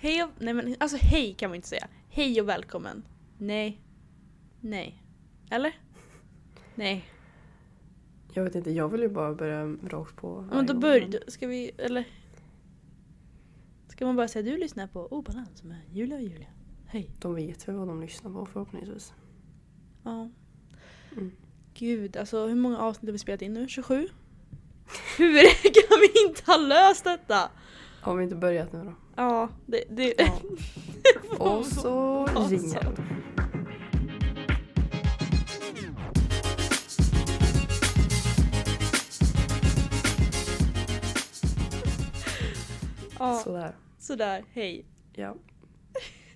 Hej och, nej men alltså hej kan man inte säga. Hej och välkommen. Nej. Nej. Eller? Nej. Jag vet inte, jag vill ju bara börja rakt på. Men då börjar, ska vi, eller? Ska man bara säga du lyssnar på Obalans med Julia och Julia. Hej. De vet väl vad de lyssnar på förhoppningsvis. Ja. Mm. Gud, alltså hur många avsnitt har vi spelat in nu? 27? Hur kan vi inte ha löst detta? Har vi inte börjat nu då? Ja, det... det Ja. Och så ringer ja, Sådär. sådär, hej. Ja.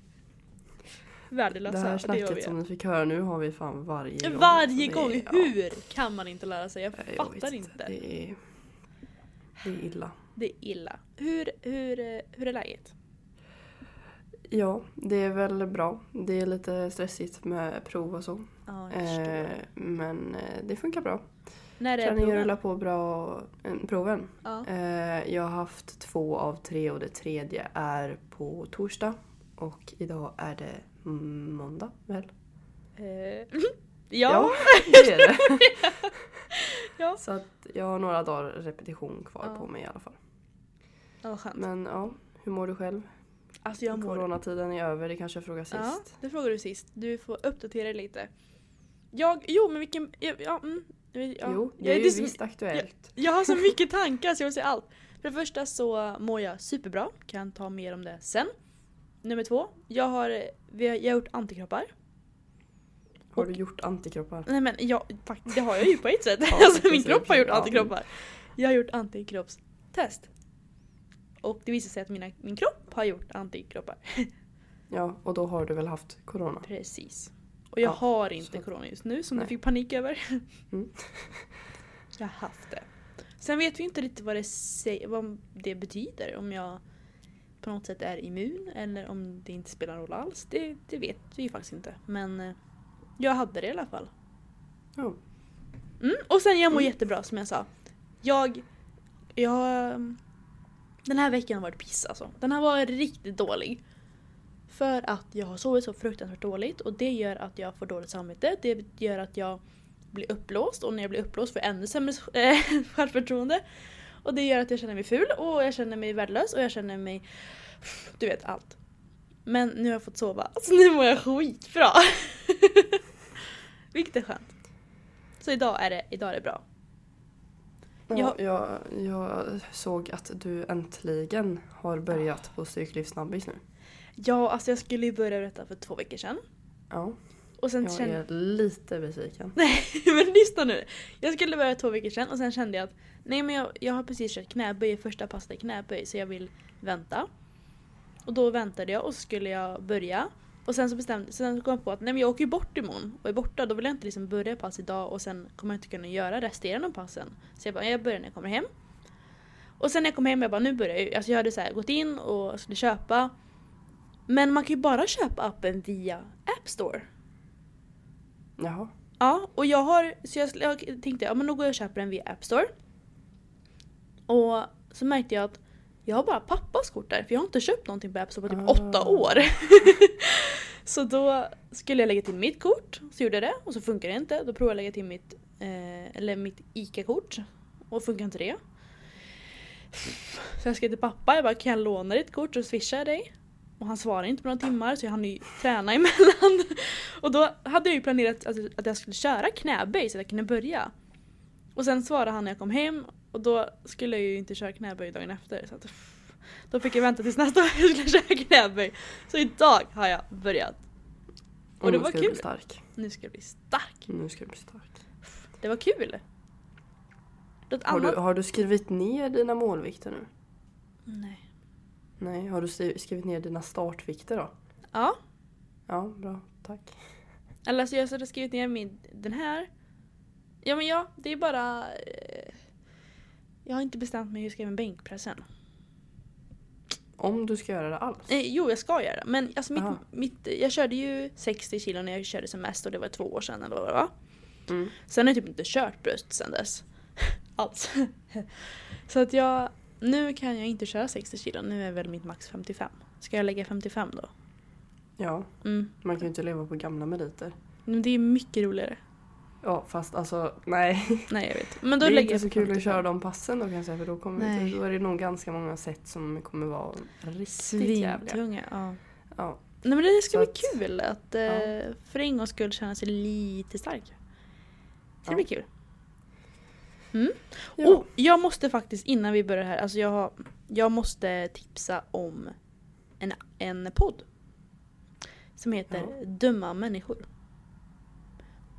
Värdelösa. Det här snacket vi. som ni fick höra nu har vi fan varje gång. Varje det- gång! ja. Hur kan man inte lära sig? Jag Jag fattar inte. Det är, det är illa. Det är illa. Hur, hur, hur är läget? Ja, det är väl bra. Det är lite stressigt med prov och så. Ja. Eh, men eh, det funkar bra. När är Träningen proven? rullar på bra. Eh, proven. Ja. Eh, jag har haft två av tre och det tredje är på torsdag. Och idag är det måndag väl? Eh, ja. det är det. Ja. Så att jag har några dagar repetition kvar Ja. på mig i alla fall. Ja, skönt. Men ja, hur mår du själv? Alltså jag mår... Coronatiden är över, det kanske jag frågade Ja, sist. det frågade du sist. Du får uppdatera dig lite. Jag, jo men vilken, ja, ja, mm, ja, Jo, det jag, är ju det visst aktuellt. jag har så mycket tankar så jag vill säga allt. För det första så mår jag superbra, kan ta mer om det sen. Nummer två, jag har, vi har, jag har gjort antikroppar. Har du gjort antikroppar? Nej men jag, det har jag ju på ett sätt. Ja, alltså min kropp har gjort Ja. antikroppar. Jag har gjort antikroppstest. Och det visar sig att mina, min kropp har gjort antikroppar. Ja, och då har du väl haft corona? Precis. Och jag Ja, har inte så- corona just nu som Nej. du fick panik över. Mm. jag har haft det. Sen vet vi inte riktigt vad det, vad det betyder. Om jag på något sätt är immun eller om det inte spelar roll alls. Det, det vet vi faktiskt inte. Men eh, jag hade det i alla fall. Ja. Mm, och sen jag mår Mm. jättebra som jag sa. Jag, jag... Den här veckan har varit piss alltså. Den har varit riktigt dålig. För att jag har sovit så fruktansvärt dåligt och det gör att jag får dåligt samvete. Det gör att jag blir uppblåst och när jag blir uppblåst får jag ännu sämre eh, självförtroende. Och det gör att jag känner mig ful och jag känner mig värdelös och jag känner mig... Du vet allt. Men nu har jag fått sova, så nu mår jag skitbra. Vilket är skönt. Så idag är det, idag är det bra. Ja, jag, jag såg att du äntligen har börjat på Stryklivssnabbis nu. Ja, alltså jag skulle ju börja detta för två veckor sedan. Ja, Och sen jag kände... är lite besviken. Nej, men lyssna nu. Jag skulle börja två veckor sedan och sen kände jag att nej men jag, jag har precis kört knäböj första passet i knäböj så jag vill vänta. Och då väntade jag och så skulle jag börja. Och sen så bestämde sen kom jag på att nej men jag åker ju bort imorgon och är borta då vill jag inte liksom börja pass idag och sen kommer jag inte kunna göra resterande av passen. Så jag bara, jag börjar när jag kommer hem. Och sen när jag kom hem jag bara nu börjar jag. Alltså jag hade så här, gått in och skulle köpa. Men man kan ju bara köpa appen via App Store. Jaha. Ja, och jag har, så jag, jag tänkte ja men då går jag och köper den via App Store. Och så märkte jag att jag har bara pappas kort där för jag har inte köpt någonting på App Store på typ Ah. åtta år. så då skulle jag lägga till mitt kort, så gjorde jag det och så funkar det inte. Då provade jag lägga till mitt, eh, eller mitt ICA-kort och funkar inte det. Så jag skrev till pappa, jag bara kan jag låna ditt kort och swishar jag dig? Och han svarade inte på några timmar så jag hann ju träna emellan. Och då hade jag ju planerat att, att jag skulle köra knäböj så att jag kunde börja. Och sen svarade han när jag kom hem och då skulle jag ju inte köra knäböj dagen efter. Så att, då fick jag vänta tills nästa gång jag skulle köra knäböj. Så idag har jag börjat. Och, Och det nu var ska du kul. bli stark. Nu ska jag bli stark. Nu ska du bli stark. Det var kul. Något Har du, har du skrivit ner dina målvikter nu? Nej. Nej, har du skrivit ner dina startvikter då? Ja. Ja, bra. Tack. Eller alltså jag har skrivit ner min, den här. Ja men ja, det är bara... Eh, jag har inte bestämt mig hur jag ska göra med bänkpressen. Om du ska göra det alls? Eh, jo, jag ska göra det. Men alltså mitt, Aha. mitt, jag körde ju 60 kilo när jag körde som mest och det var två år sedan eller vad det var. Mm. Sen har jag typ inte kört bröst sen dess. Alls. Så att jag... Nu kan jag inte köra 60 kilo, nu är väl mitt max 55. Ska jag lägga 55 då? Ja, Mm. man kan ju inte leva på gamla meriter. Men det är mycket roligare. Ja, fast alltså nej. Nej jag vet. Men då det är inte så kul att 55. köra de passen då kan jag säga för då, kommer Nej. då är det nog ganska många sätt som kommer vara riktigt jävliga. Ja. Ja, Nej men det ska Så bli att- kul att eh, Ja. för en gångs skull känna sig lite stark. Så det Ja. blir kul. Mm. ja. Och jag måste faktiskt innan vi börjar här, alltså jag, har, jag måste tipsa om en, en podd. Som heter Ja. Dumma människor.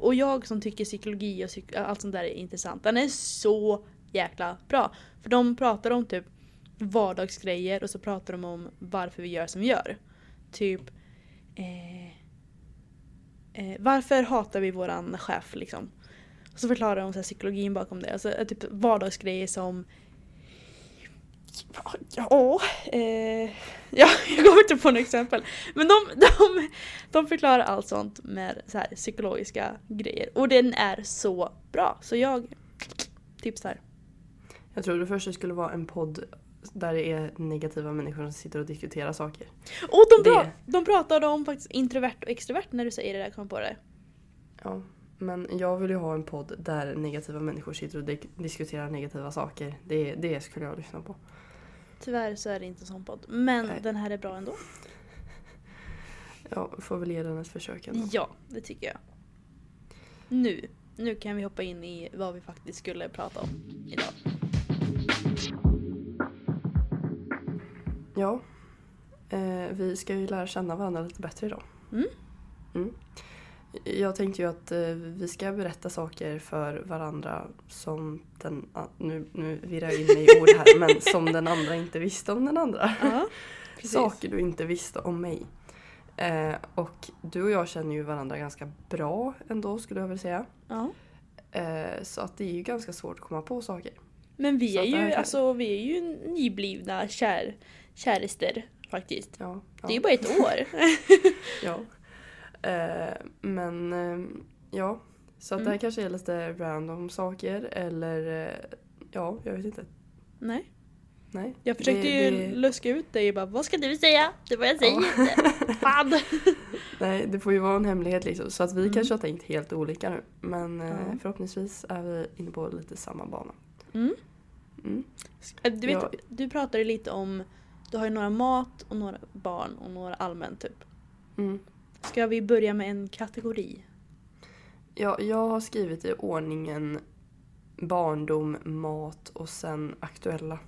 Och jag som tycker psykologi och psyk- äh, allt sånt där är intressant, den är så jäkla bra. För de pratar om typ vardagsgrejer och så pratar de om varför vi gör som vi gör. Typ eh, eh, Varför hatar vi våran chef liksom? Och så förklarar de så här psykologin bakom det. Alltså eh, typ vardagsgrejer som Ja, eh, ja, jag kommer inte på något exempel. Men de, de, de förklarar allt sånt med så här psykologiska grejer. Och den är så bra. Så jag tipsar. Jag trodde först det skulle vara en podd där det är negativa människor som sitter och diskuterar saker. Och de, pra- Det- de pratade om faktiskt introvert och extrovert när du säger det där, kom på det. Ja, men jag vill ju ha en podd där negativa människor sitter och di- diskuterar negativa saker. Det, det skulle jag lyssna på. Tyvärr så är det inte en sån podd. Men Nej. den här är bra ändå. Ja, får väl ge den ett försök ändå. Ja, det tycker jag. Nu, nu kan vi hoppa in i vad vi faktiskt skulle prata om idag. Ja. Eh, vi ska ju lära känna varandra lite bättre idag. Mm. Mm. Jag tänkte ju att eh, vi ska berätta saker för varandra som den... ah, Nu, nu virrar jag in mig i ord här, men som den andra inte visste om den andra. Ja. Saker du inte visste om mig. Eh, och du och jag känner ju varandra ganska bra ändå skulle jag vilja säga. Ja. Eh, så att det är ju ganska svårt att komma på saker. Men vi Så är ju, alltså, vi är ju nyblivna kär, kärister faktiskt. Ja, ja. Det är ju bara ett år. Ja. Eh, men eh, ja, så att det här Mm. kanske är lite random saker eller eh, ja, jag vet inte. Nej. Nej. Jag försökte Det- ju det- luska ut dig och bara vad ska du säga? Det var jag säger Ja. inte. Fan! Nej, det får ju vara en hemlighet liksom. Så att vi Mm. kanske har tänkt helt olika nu. Men Ja. förhoppningsvis är vi inne på lite samma bana. Mm. Mm. Du, vet, Ja. du pratade lite om, du har ju några mat och några barn och några allmänt typ. Mm. Ska vi börja med en kategori? Ja, jag har skrivit i ordningen barndom, mat och sen aktuella.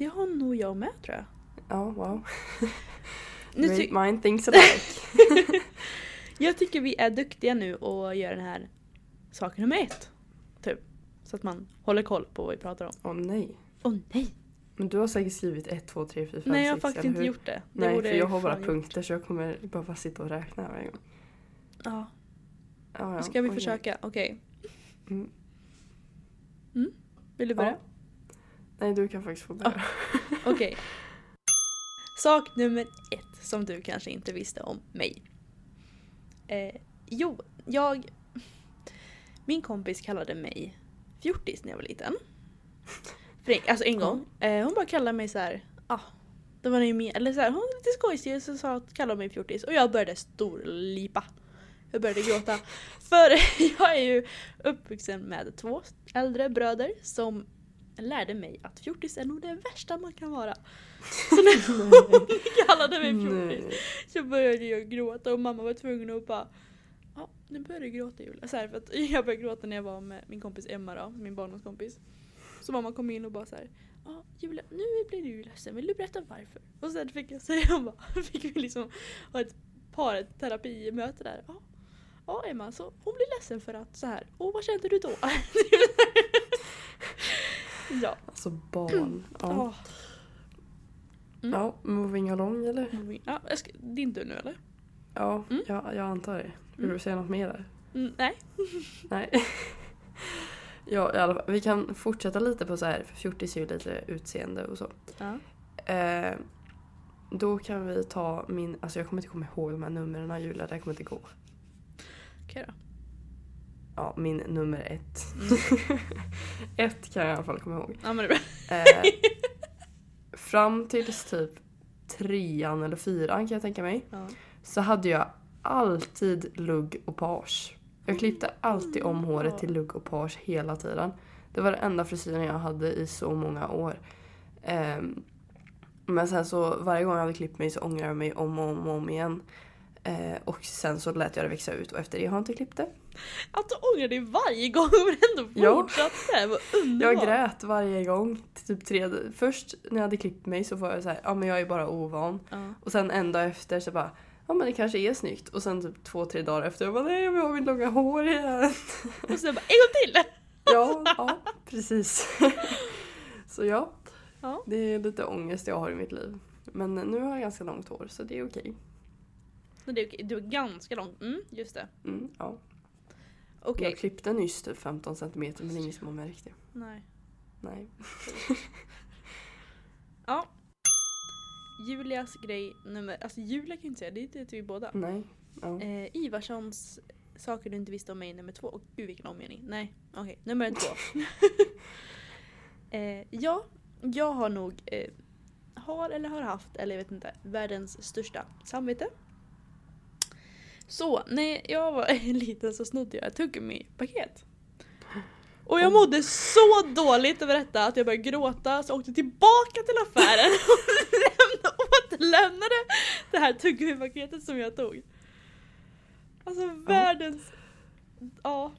Det har nog jag med tror jag. Ja, wow. Nu Great mind thinks alike. jag tycker vi är duktiga nu och gör den här saken nummer ett. Typ. Så att man håller koll på vad vi pratar om. Åh nej. Åh nej! Men du har säkert skrivit 1, 2, 3, 4, 5, Nej jag har 6, faktiskt inte gjort det. det Nej, för jag har bara fan gjort. punkter så jag kommer behöva sitta och räkna varje gång. Ja, Ja, ja. ska vi Oj, försöka? Okej. Mm. Vill du börja? Ja. Nej, du kan faktiskt få börja. Okej. Sak nummer ett som du kanske inte visste om mig. Eh, jo, jag... Min kompis kallade mig fjortis när jag var liten. För en, alltså en gång. Eh, hon bara kallade mig så här. Ah, det var ju med, eller så här, hon var lite skojsig så sa att kallade mig fjortis och jag började storlipa. Jag började gråta. För jag är ju uppvuxen med två äldre bröder som lärde mig att fjortis är nog det värsta man kan vara. Så när hon kallade mig fjortis så började jag gråta och mamma var tvungen att bara Ja, nu börjar du gråta Julia. Så här, för att jag började gråta när jag var med min kompis Emma då, min barndomskompis. Så mamma kom in och bara så här. Ja Julia, nu blir du ledsen, vill du berätta varför? Och sen fick jag säga, bara, fick vi liksom ha ett parterapimöte där. Ja, ja Emma, så hon blir ledsen för att så här. Och vad kände du då? Ja. Alltså barn. Ja. Mm. Ja, moving along eller? Ja, jag ska, din tur nu eller? Ja, Mm. ja jag antar det. Vill Mm. du säga något mer där? Mm, nej. Nej. ja, i alla fall. Vi kan fortsätta lite på så här, för fjortis är ju lite utseende och så. Ja. Eh, då kan vi ta min, alltså jag kommer inte komma ihåg de här numren Julia, det här kommer inte gå. Okej då. Ja, min nummer ett. Mm. ett kan jag i alla fall komma ihåg. Ja men det är bra. Eh, fram tills typ trean eller fyran kan jag tänka mig. Ja. Så hade jag alltid lugg och page. Jag klippte alltid om håret till lugg och page hela tiden. Det var den enda frisyren jag hade i så många år. Ehm, men sen så varje gång jag hade klippt mig så ångrade jag mig om och om, och om igen. Eh, och sen så lät jag det växa ut och efter det har jag inte klippt det. Att du ångrar dig varje gång men ändå Ja. fortsatte. Vad underbart. Jag grät varje gång. Typ tre, först när jag hade klippt mig så var jag så här, ja men jag är bara ovan. Ja. Och sen en dag efter så bara, ja men det kanske är snyggt. Och sen typ två, tre dagar efter, jag bara nej jag vill ha mitt långa hår igen. Och sen bara en gång till! Ja, ja precis. så ja, Ja. det är lite ångest jag har i mitt liv. Men nu har jag ganska långt hår så det är okej. Men okej, du är ganska lång. Mm, just det. Mm, ja. Okej. Jag klippte nyss typ 15 cm men ingen som har märkt det. Nej. Nej. Ja. Julias grej nummer... Alltså Julia kan jag inte säga, det är vi båda. Nej. Ja. Eh, Ivarssons saker du inte visste om mig nummer två. Och gud vilken omgivning. Nej, okej. Nummer två. eh, ja, jag har nog... Eh, har eller har haft, eller jag vet inte, världens största samvete. Så när jag var liten så snodde jag ett tuggummi-paket. Och jag mådde så dåligt över detta att jag började gråta så jag åkte tillbaka till affären och lämnade, återlämnade det här tuggummi-paketet som jag tog. Alltså världens... Ja.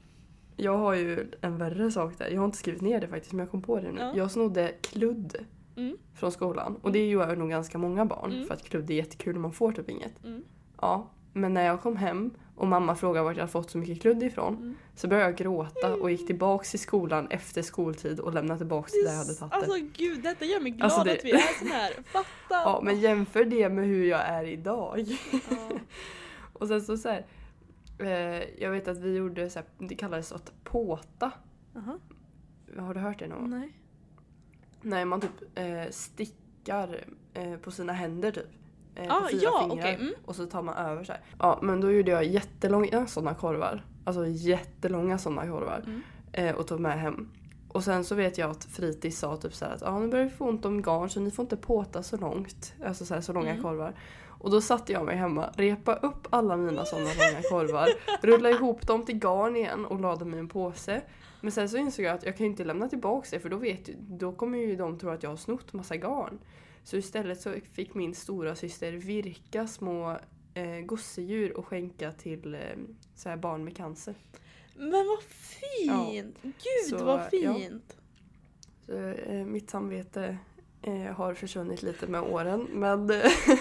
Jag har ju en värre sak där. Jag har inte skrivit ner det faktiskt men jag kom på det nu. Ja. Jag snodde kludd Mm, från skolan. Och det gör nog ganska många barn Mm. för att kludd är jättekul och man får typ inget. mm, Ja, men när jag kom hem och mamma frågade vart jag fått så mycket kludd ifrån mm. så började jag gråta och gick tillbaks till skolan efter skoltid och lämnade tillbaks där jag hade tagit det. Alltså gud, detta gör mig glad Alltså, det- att vi är sån här. Fatta! Ja, men jämför det med hur jag är idag. Ja. Och sen så, så här, eh, jag vet att vi gjorde så här, det kallades att påta. Aha. Har du hört det någon gång? Nej. Nej, man typ eh, stickar eh, på sina händer typ. Eh, Ah, på fyra ja, fingrar. okej, mm. Och så tar man över så här. Ja, men då gjorde jag jättelånga sådana korvar. Alltså jättelånga sådana korvar. Mm. Eh, och tog med hem. Och sen så vet jag att fritids sa typ så här att ah, nu börjar vi få ont om garn så ni får inte påta så långt. Alltså så, här, så långa Mm. korvar. Och då satte jag mig hemma, repa upp alla mina sådana långa korvar, rulla ihop dem till garn igen och la dem i en påse. Men sen så insåg jag att jag kan ju inte lämna tillbaka det för då, vet, då kommer ju de tro att jag har snott massa garn. Så istället så fick min stora syster virka små eh, gosedjur och skänka till eh, så här barn med cancer. Men vad fint! Gud Så, vad ja. fint! Så, eh, mitt samvete eh, har försvunnit lite med åren men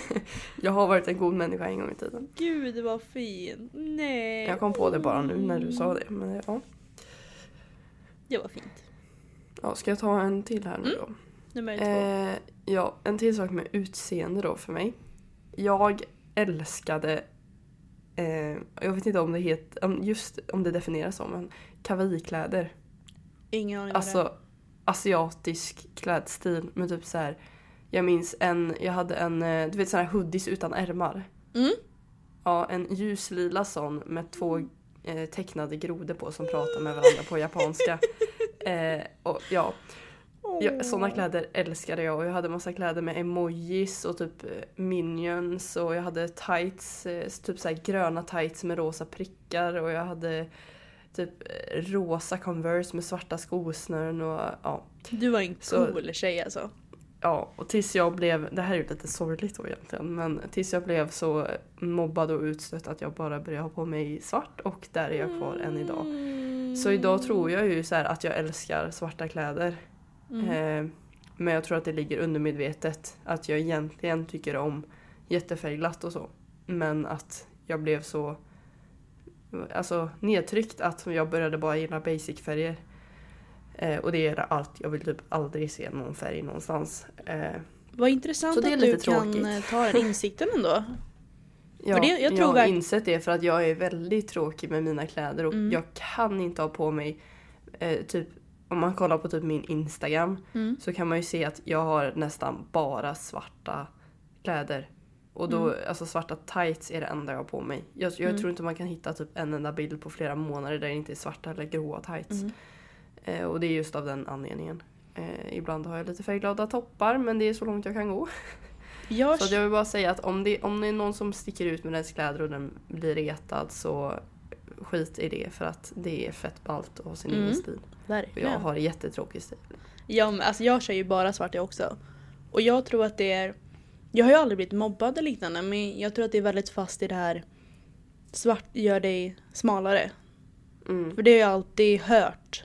jag har varit en god människa en gång i tiden. Gud vad fint! Nej! Jag kom på det bara nu när du sa det. Men, ja. Det var fint. Ja, ska jag ta en till här nu Mm. Nummer två. Eh, ja, en till sak med utseende då för mig. Jag älskade, eh, jag vet inte om det heter, om- just om det definieras som, men kavaikläder. Ingen aning. Alltså asiatisk klädstil med typ så här. Jag minns en, jag hade en, eh, du vet sån här hoodies utan ärmar. Mm. Ja, en ljuslila sån med två eh, tecknade grodor på som pratar med varandra på japanska. Eh, och ja, Ja, sådana kläder älskade jag och jag hade massa kläder med emojis och typ eh, minions och jag hade tights, eh, typ så här gröna tights med rosa prickar och jag hade typ eh, rosa Converse med svarta skosnören och ja. Du var en Så- cool tjej alltså. Ja, och tills jag blev, det här är ju lite sorgligt då egentligen, men tills jag blev så mobbad och utstött att jag bara började ha på mig svart och där är jag kvar än idag. Så idag tror jag ju så att jag älskar svarta kläder. Mm. Eh, men jag tror att det ligger undermedvetet att jag egentligen tycker om jättefärgglatt och så. Men att jag blev så alltså, nedtryckt att jag började bara gilla basic-färger. Eh, och det är allt. Jag vill typ aldrig se någon färg någonstans. Eh, Vad intressant att du kan tråkigt. eh, ta den insikten ändå. Ja, det- jag tror jag har insett det för att jag är väldigt tråkig med mina kläder och Mm. jag kan inte ha på mig eh, typ om man kollar på typ min Instagram Mm. så kan man ju se att jag har nästan bara svarta kläder. Och då, Mm. alltså svarta tights är det enda jag har på mig. Jag, jag Mm. tror inte man kan hitta typ en enda bild på flera månader där det inte är svarta eller gråa tights. Mm. Eh, och det är just av den anledningen. Eh, ibland har jag lite färgglada toppar men det är så långt jag kan gå. Jag, Så jag vill bara säga att om det, om det är någon som sticker ut med dess kläder och den blir retad så skit i det för att det är fett ballt att ha sin Mm. egen stil. Verkligen. jag har jättetråkig stil. Ja, men alltså jag kör ju bara svart jag också. Och jag tror att det är... Jag har ju aldrig blivit mobbad eller liknande men jag tror att det är väldigt fast i det här svart gör dig smalare. Mm. För det har jag alltid hört.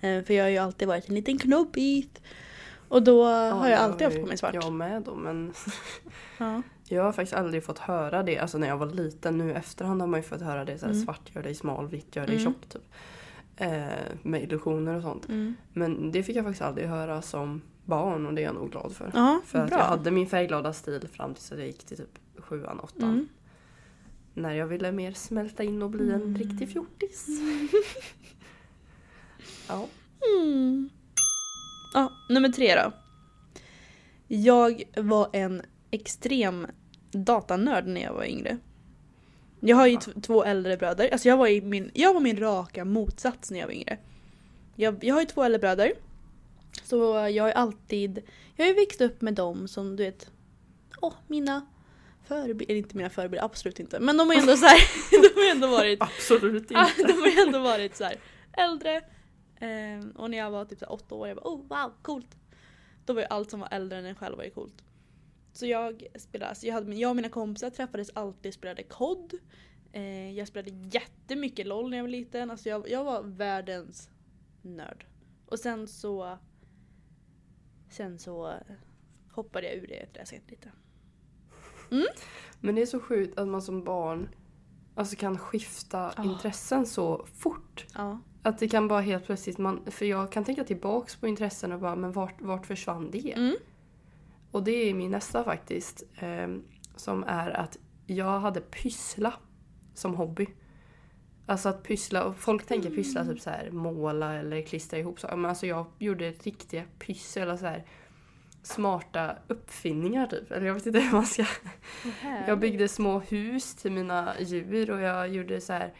Eh, För jag har ju alltid varit en liten knobbit. Och då har jag alltid haft på mig svart. Jag med då men Ja. jag har faktiskt aldrig fått höra det. Alltså när jag var liten nu efterhand har man ju fått höra det. Så här, Mm. Svart gör dig smal, vitt gör dig Mm. tjock. Typ. Eh, med illusioner och sånt. Mm. Men det fick jag faktiskt aldrig höra som barn och det är jag nog glad för. Ja, För att bra. jag hade min färgglada stil fram tills jag gick till typ sjuan, åttan. Mm. När jag ville mer smälta in och bli en Mm. riktig fjortis. ja. Mm. Ja, nummer tre då. Jag var en extrem datanörd när jag var yngre. Jag har ju t- två äldre bröder. Alltså jag var, i min, jag var min raka motsats när jag var yngre. Jag, jag har ju två äldre bröder. Så jag har alltid... Jag har ju växt upp med dem som du vet... Åh, mina förebilder. Inte mina förebilder, absolut inte. Men de har ändå så här, De har ändå varit Absolut inte. de har ändå varit så här äldre. Ehm, och när jag var typ så åtta år, jag bara oh wow, coolt. Då var ju allt som var äldre än en själv var ju coolt. Så jag spelade, alltså jag, hade, jag och mina kompisar träffades alltid och spelade kod. Eh, jag spelade jättemycket LOL när jag var liten. Alltså jag, jag var världens nörd. Och sen så Sen så hoppade jag ur det efter sett lite. Men det är så sjukt att man som barn alltså kan skifta Ja. intressen så fort. Ja. Att det kan bara helt plötsligt, man, för jag kan tänka tillbaks på intressen och bara men vart, vart försvann det? Mm. Och det är min nästa faktiskt. Eh, som är att jag hade pyssla som hobby. Alltså att pyssla, och folk tänker pyssla typ så här måla eller klistra ihop saker. Men alltså jag gjorde riktiga pyssel och så här smarta uppfinningar typ. Eller jag vet inte hur man ska... Jag byggde små hus till mina djur och jag gjorde så här,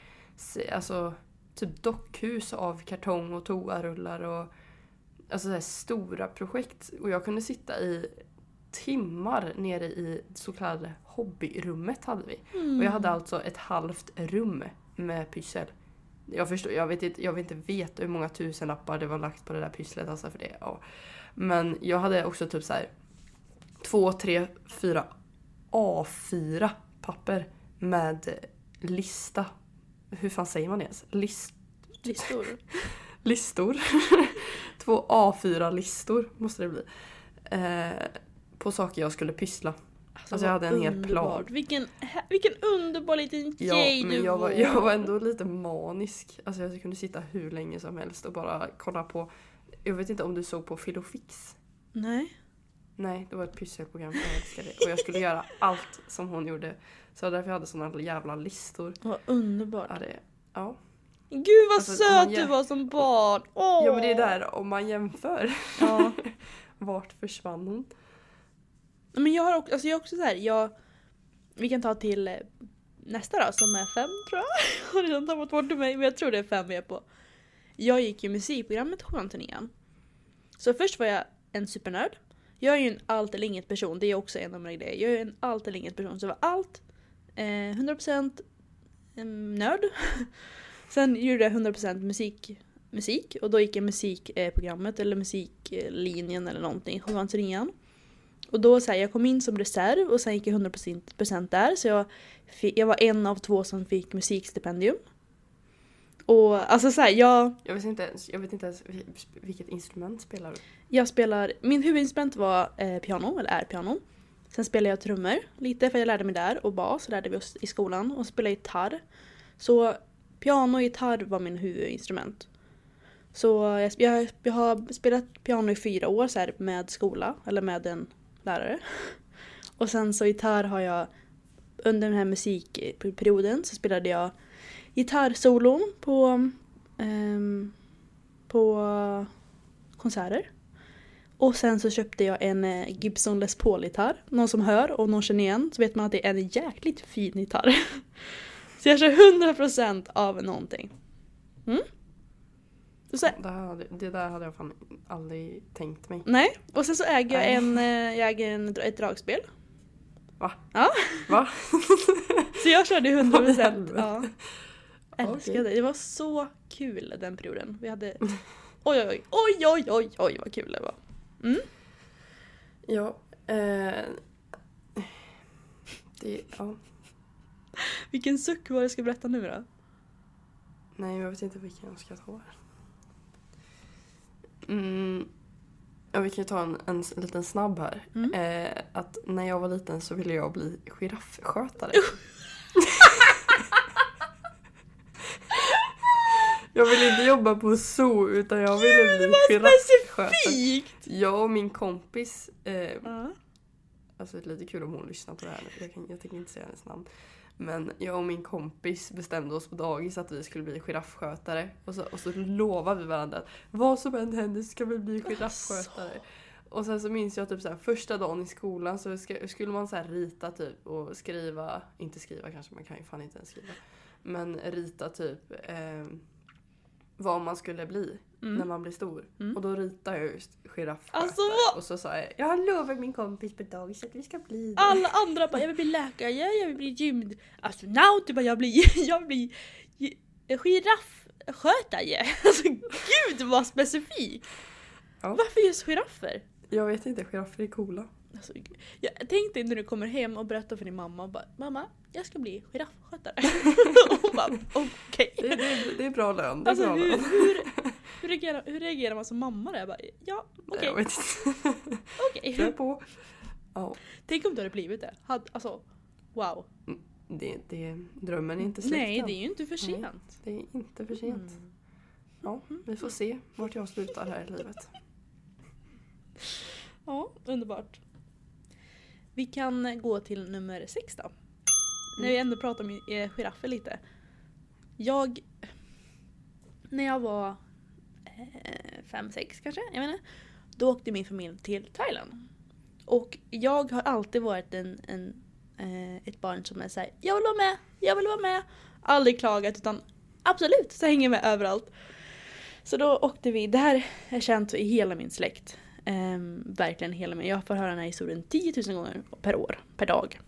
alltså typ dockhus av kartong och toarullar och alltså så här stora projekt. Och jag kunde sitta i timmar nere i så kallade hobbyrummet hade vi. Och jag hade alltså ett halvt rum med pyssel. Jag förstår, jag vet inte, jag vet inte veta hur många tusenlappar det var lagt på det där pysslet alltså för det. Ja. Men jag hade också typ så här två, tre, fyra A4 papper med lista. Hur fan säger man det ens? List, Listor. listor. Två A4-listor måste det bli. Eh, på saker jag skulle pyssla. Alltså, jag hade en hel plan. Vilken, vilken underbar liten Ja, men du jag var, jag var ändå lite manisk. Alltså jag kunde sitta hur länge som helst och bara kolla på. Jag vet inte om du såg på Filofix? Nej. Nej, det var ett pysselprogram. Jag älskade det. Och jag skulle göra allt som hon gjorde. Så därför jag hade såna jävla listor. Vad underbart. Ja, det, ja. Gud vad Alltså, söt du var som barn! Åh. ja, men det är där om man jämför. Ja. Vart försvann hon? Men jag har också, alltså jag också så här, jag, vi kan ta till eh, nästa då som är fem tror jag. Jag har redan tappat bort mig men jag tror det är fem vi är på. Jag gick ju musikprogrammet sjuan till nian. Så först var jag en supernörd. Jag är ju en allt eller inget person, det är också en av mina grejer. Jag är en allt eller inget person, så jag var allt, eh, 100% eh, nörd. Sen gjorde jag 100% musik, musik och då gick jag musikprogrammet eller musiklinjen eller någonting, sjuan till nian. Och då så här, jag kom in som reserv och sen gick jag 100% där så jag, jag var en av två som fick musikstipendium. Och alltså så här, jag, Jag vet inte ens, jag vet inte ens vil- vilket instrument spelar du? jag spelar, min huvudinstrument var eh, piano, eller är piano. Sen spelade jag trummor lite för jag lärde mig där och bas lärde vi oss i skolan och spelade gitarr. Så piano och gitarr var min huvudinstrument. Så jag, jag, jag har spelat piano i fyra år så här, med skola, eller med en lärare. Och sen så gitarr har jag under den här musikperioden så spelade jag gitarrsolon på, um, på konserter. Och sen så köpte jag en eh, Gibson Les Paul-gitarr. Någon som hör och någon känner igen så vet man att det är en jäkligt fin gitarr. Så jag kör 100% av någonting. Mm? Så, Det, här, det där hade jag fan aldrig tänkt mig. nej, och sen så äger jag, en, eh, jag äger en, ett dragspel. Va? Ja, Va? så jag körde Vad i 100%. helvete? Ja. Älskade Okej. det. Det var så kul den perioden. Vi hade... Oj, oj, oj, oj, oj, oj vad kul det var. Ja. Eh, det, ja. Vilken suck var det jag ska berätta nu då? Nej, jag vet inte vilken jag ska ta. Mm. Ja, vi kan ju ta en, en s- liten snabb här. Mm. Eh, att när jag var liten så ville jag bli giraffskötare. jag ville inte jobba på zoo utan jag ville bli giraffskötare. Fikt! Jag och min kompis, eh, Ja. alltså det är lite kul om hon lyssnar på det här nu. Jag, kan, jag tänker inte säga hennes namn. Men jag och min kompis bestämde oss på dagis att vi skulle bli giraffskötare. Och så, och så lovade vi varandra att vad som än händer ska vi bli giraffskötare. Och sen så minns jag typ så här, första dagen i skolan så ska, skulle man så rita typ och skriva, inte skriva kanske, man kan ju fan inte ens skriva. Men rita typ eh, vad man skulle bli Mm. när man blir stor. Mm. Och då ritade jag just giraffskötare. Alltså, och så sa jag, jag har lovat min kompis på dagis att vi ska bli det. Alla andra bara jag vill bli läkare, jag vill bli gym, astronaut, jag bara jag blir, jag blir gi- giraffskötare. Alltså gud vad specifikt! Ja. Varför just giraffer? Jag vet inte, giraffer är coola. Alltså, jag tänk dig när du kommer hem och berättar för din mamma och bara Mamma, jag ska bli giraffskötare. hon bara okej. Det, det, det är bra lön. Det är Alltså bra hur, lön. hur, hur, reagerar, hur reagerar man som mamma där? Jag bara, ja okej, inte. okej. Kör på. Ja, Tänk om du hade blivit det. Had, alltså, wow. det, det, drömmen är inte slut Nej, det är ju inte för Nej. sent. Det är inte för sent. Mm. Ja, vi får se vart jag slutar här i livet. Ja, underbart. Vi kan gå till nummer sex då. När vi ändå pratar om eh, giraffer lite. Jag... När jag var Eh, fem, sex kanske, jag vet inte. Då åkte min familj till Thailand. Och jag har alltid varit en, en, eh, ett barn som är såhär, jag vill vara med, jag vill vara med. Aldrig klagat utan absolut, så hänger jag med överallt. Så då åkte vi, det här är känt i hela min släkt. Ehm, verkligen hela min, jag får höra den här historien 10 000 gånger per år, per dag.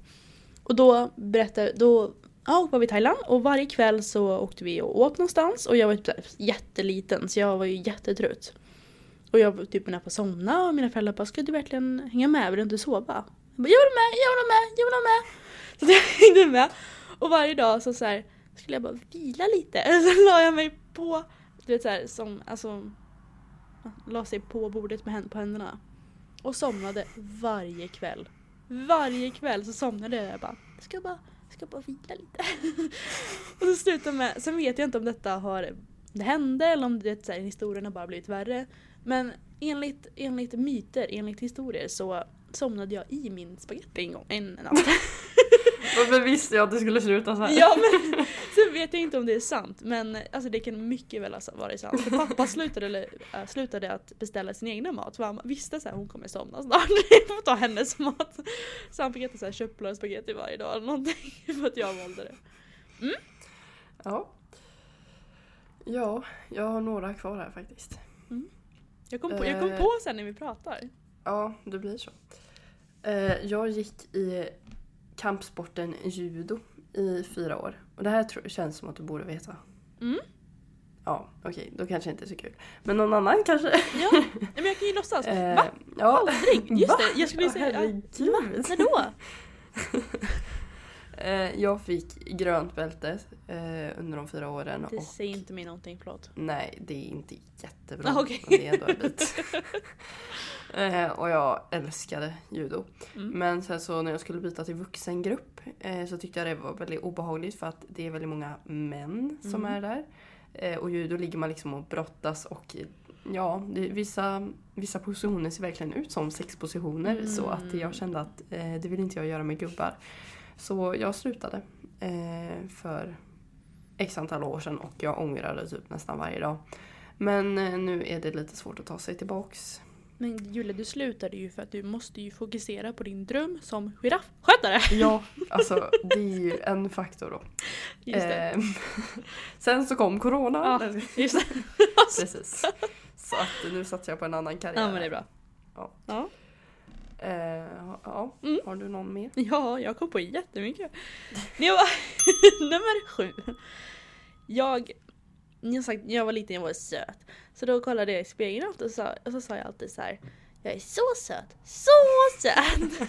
Och då berättar, då ja, var vi i Thailand och varje kväll så åkte vi och åt någonstans och jag var typ jätteliten så jag var ju jättetrött. Och jag var typ nära på att somna och mina föräldrar bara “Ska du verkligen hänga med? Vill du inte sova?” Jag bara “Jag vill med, jag vill vara med, jag vill vara med!” Så jag hängde med. Och varje dag så, så här, skulle jag bara vila lite. Så la jag mig på, du vet så här, som, alltså la sig på bordet med händ på händerna. Och somnade varje kväll. Varje kväll så somnade jag. bara bara, jag ska bara, jag ska bara vila lite. och så slutade med, sen vet jag inte om detta har, det hände eller om det så här, historien har bara blivit värre. Men enligt, enligt myter, enligt historier så somnade jag i min spagetti en gång, en natt. Varför visste jag att det skulle sluta så här? Ja men sen vet jag inte om det är sant men alltså det kan mycket väl ha varit sant. För pappa slutade, eller, äh, slutade att beställa sin egna mat för han visste att hon kommer somna snart. Jag får ta hennes mat. Så han fick äta så här köttbullar och spagetti varje dag eller någonting för att jag valde det. Ja. Ja, jag har några kvar här faktiskt. Jag kom, på, jag kom Eh. på sen när vi pratar. Ja, det blir så. Eh, jag gick i kampsporten judo i fyra år. Och det här känns som att du borde veta. Mm. Ja, okej, då kanske inte är så kul. Men någon annan kanske? Ja, men jag kan ju låtsas. Eh, Va? Ja. Aldrig! Just Va? det, jag skulle ju säga... Herregud. när då? Eh, jag fick grönt bälte eh, under de fyra åren. Det Och, säger inte mig någonting, förlåt. nej, det är inte jättebra. Ah, okej. Men det är ändå en bit. eh, och jag älskade judo. Mm. Men sen så när jag skulle byta till vuxengrupp eh, så tyckte jag det var väldigt obehagligt för att det är väldigt många män som Mm. är där. Eh, och judo ligger man liksom och brottas och Ja, det, vissa, vissa positioner ser verkligen ut som sexpositioner så att Mm. jag kände att eh, det vill inte jag göra med gubbar. Så jag slutade eh, för x antal år sedan och jag ångrade typ nästan varje dag. Men eh, nu är det lite svårt att ta sig tillbaks. Men Julia, du slutade ju för att du måste ju fokusera på din dröm som giraffskötare. Ja, alltså det är ju en faktor då. Just det. Eh, sen så kom corona. Ja, just det. Precis. Så att nu satsar jag på en annan karriär. Ja men det är bra. Ja. Ja. Eh, ja. Mm. Har du någon mer? Ja, jag kom på jättemycket. Nummer sju. Jag, jag, sagt, jag var liten jag var söt. Så då kollade jag i spegeln och så, och så sa jag alltid så här. Jag är så söt, så söt!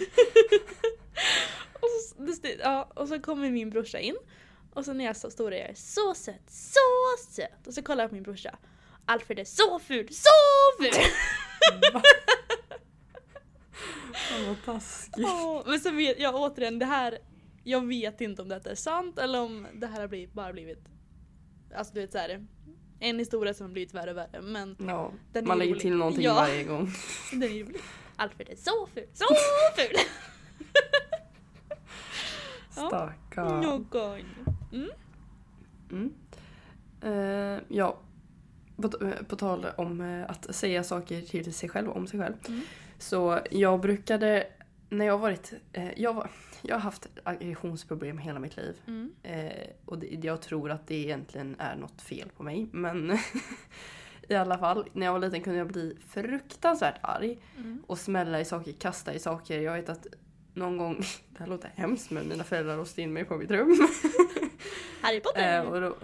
och, så, ja, och så kommer min brorsa in. Och så när jag så stod där, jag är så söt, så söt! Och så kollar jag på min brorsa. Alfred är så ful, så ful! Fan vad taskigt. Åh, men sen vet jag återigen, det här, jag vet inte om detta är sant eller om det här har blivit, bara blivit, alltså du vet såhär, en historia som har blivit värre och värre men Ja, Den man lägger rolig. till någonting Ja. varje gång. den är rolig. Alfred är så ful, så ful! Stackarn. Någon. Mm. Mm. Eh, ja, på, på tal om eh, att säga saker till sig själv om sig själv. Mm. Så jag brukade, när jag har varit, eh, jag, var, jag har haft aggressionsproblem hela mitt liv. Mm. Eh, och det, jag tror att det egentligen är något fel på mig. Men i alla fall, när jag var liten kunde jag bli fruktansvärt arg. Mm. Och smälla i saker, kasta i saker. Jag vet att någon gång, det här låter hemskt men mina föräldrar låste in mig på mitt rum. Harry Potter! Eh, och, då,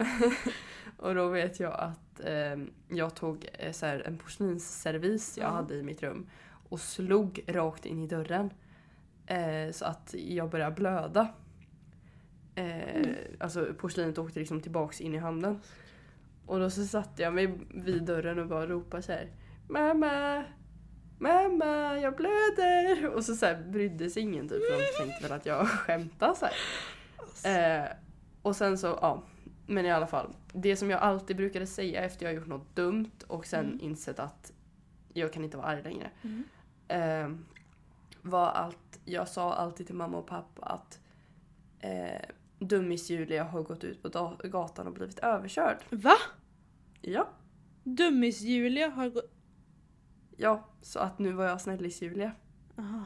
och då vet jag att eh, jag tog eh, så här, en porslinsservis jag Ja. hade i mitt rum och slog rakt in i dörren. Eh, så att jag började blöda. Eh, Alltså porslinet åkte liksom tillbaks in i handen. Och då så satte jag mig vid dörren och bara ropade så här. Mamma! Mamma, jag blöder! Och så, så här, brydde sig ingen typ för de tänkte väl att jag skämtade så här. Eh, och sen så, ja. Men i alla fall. Det som jag alltid brukade säga efter jag gjort något dumt och sen Mm. insett att jag kan inte vara arg längre. Mm. Eh, var allt, jag sa alltid till mamma och pappa att eh, Dummis-Julia har gått ut på gatan och blivit överkörd. Va? Ja. Dummis-Julia har gått... Ja, så att nu var jag snällis-Julia. Aha.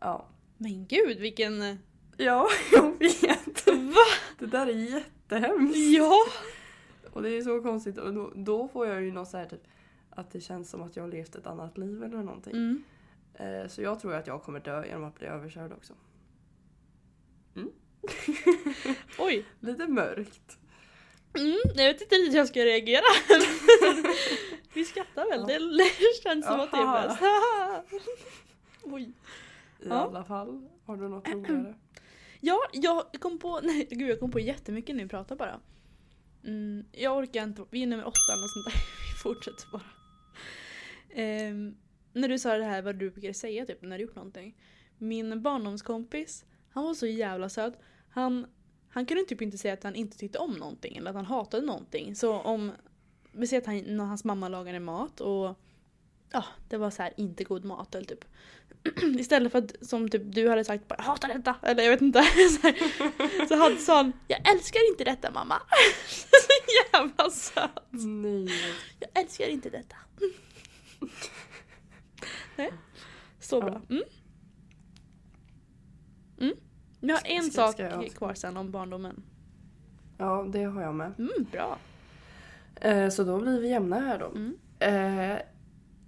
Ja. Men gud vilken... eh, Ja, jag vet. Va? Det där är jättehemskt. Ja! Och det är så konstigt. Och då, då får jag ju något så här typ att det känns som att jag har levt ett annat liv eller någonting. Mm. Eh, så jag tror att jag kommer dö genom att bli överkörd också. Oj. Lite mörkt. Mm, jag vet inte hur jag ska reagera. Vi skrattar väl? Ja. Det känns som att det är Aha. bäst. Oj. I Ja. alla fall. Har du något roligare? Ja, jag kom på, nej gud jag kom på jättemycket när vi pratar bara. Mm, jag orkar inte, vi är nummer åtta och sånt där. Vi fortsätter bara. Ehm, när du sa det här vad du brukar säga typ när du gjort någonting. Min barndomskompis, han var så jävla söt. Han, han kunde typ inte säga att han inte tyckte om någonting eller att han hatade någonting. Så om, vi säger att han, när hans mamma lagade mat och ja, det var så här inte god mat eller typ. Istället för att som typ du hade sagt bara, jag hatar detta eller jag vet inte. Så, här, så hade sa han jag älskar inte detta mamma. Så jävla söt. Nej. Jag älskar inte detta. Nej. Så bra. Mm. Mm. Jag har en Ska- sak ska jag- kvar sen om barndomen. Ja, det har jag med. Mm, bra. Eh, så då blir vi jämna här då. Mm. Eh,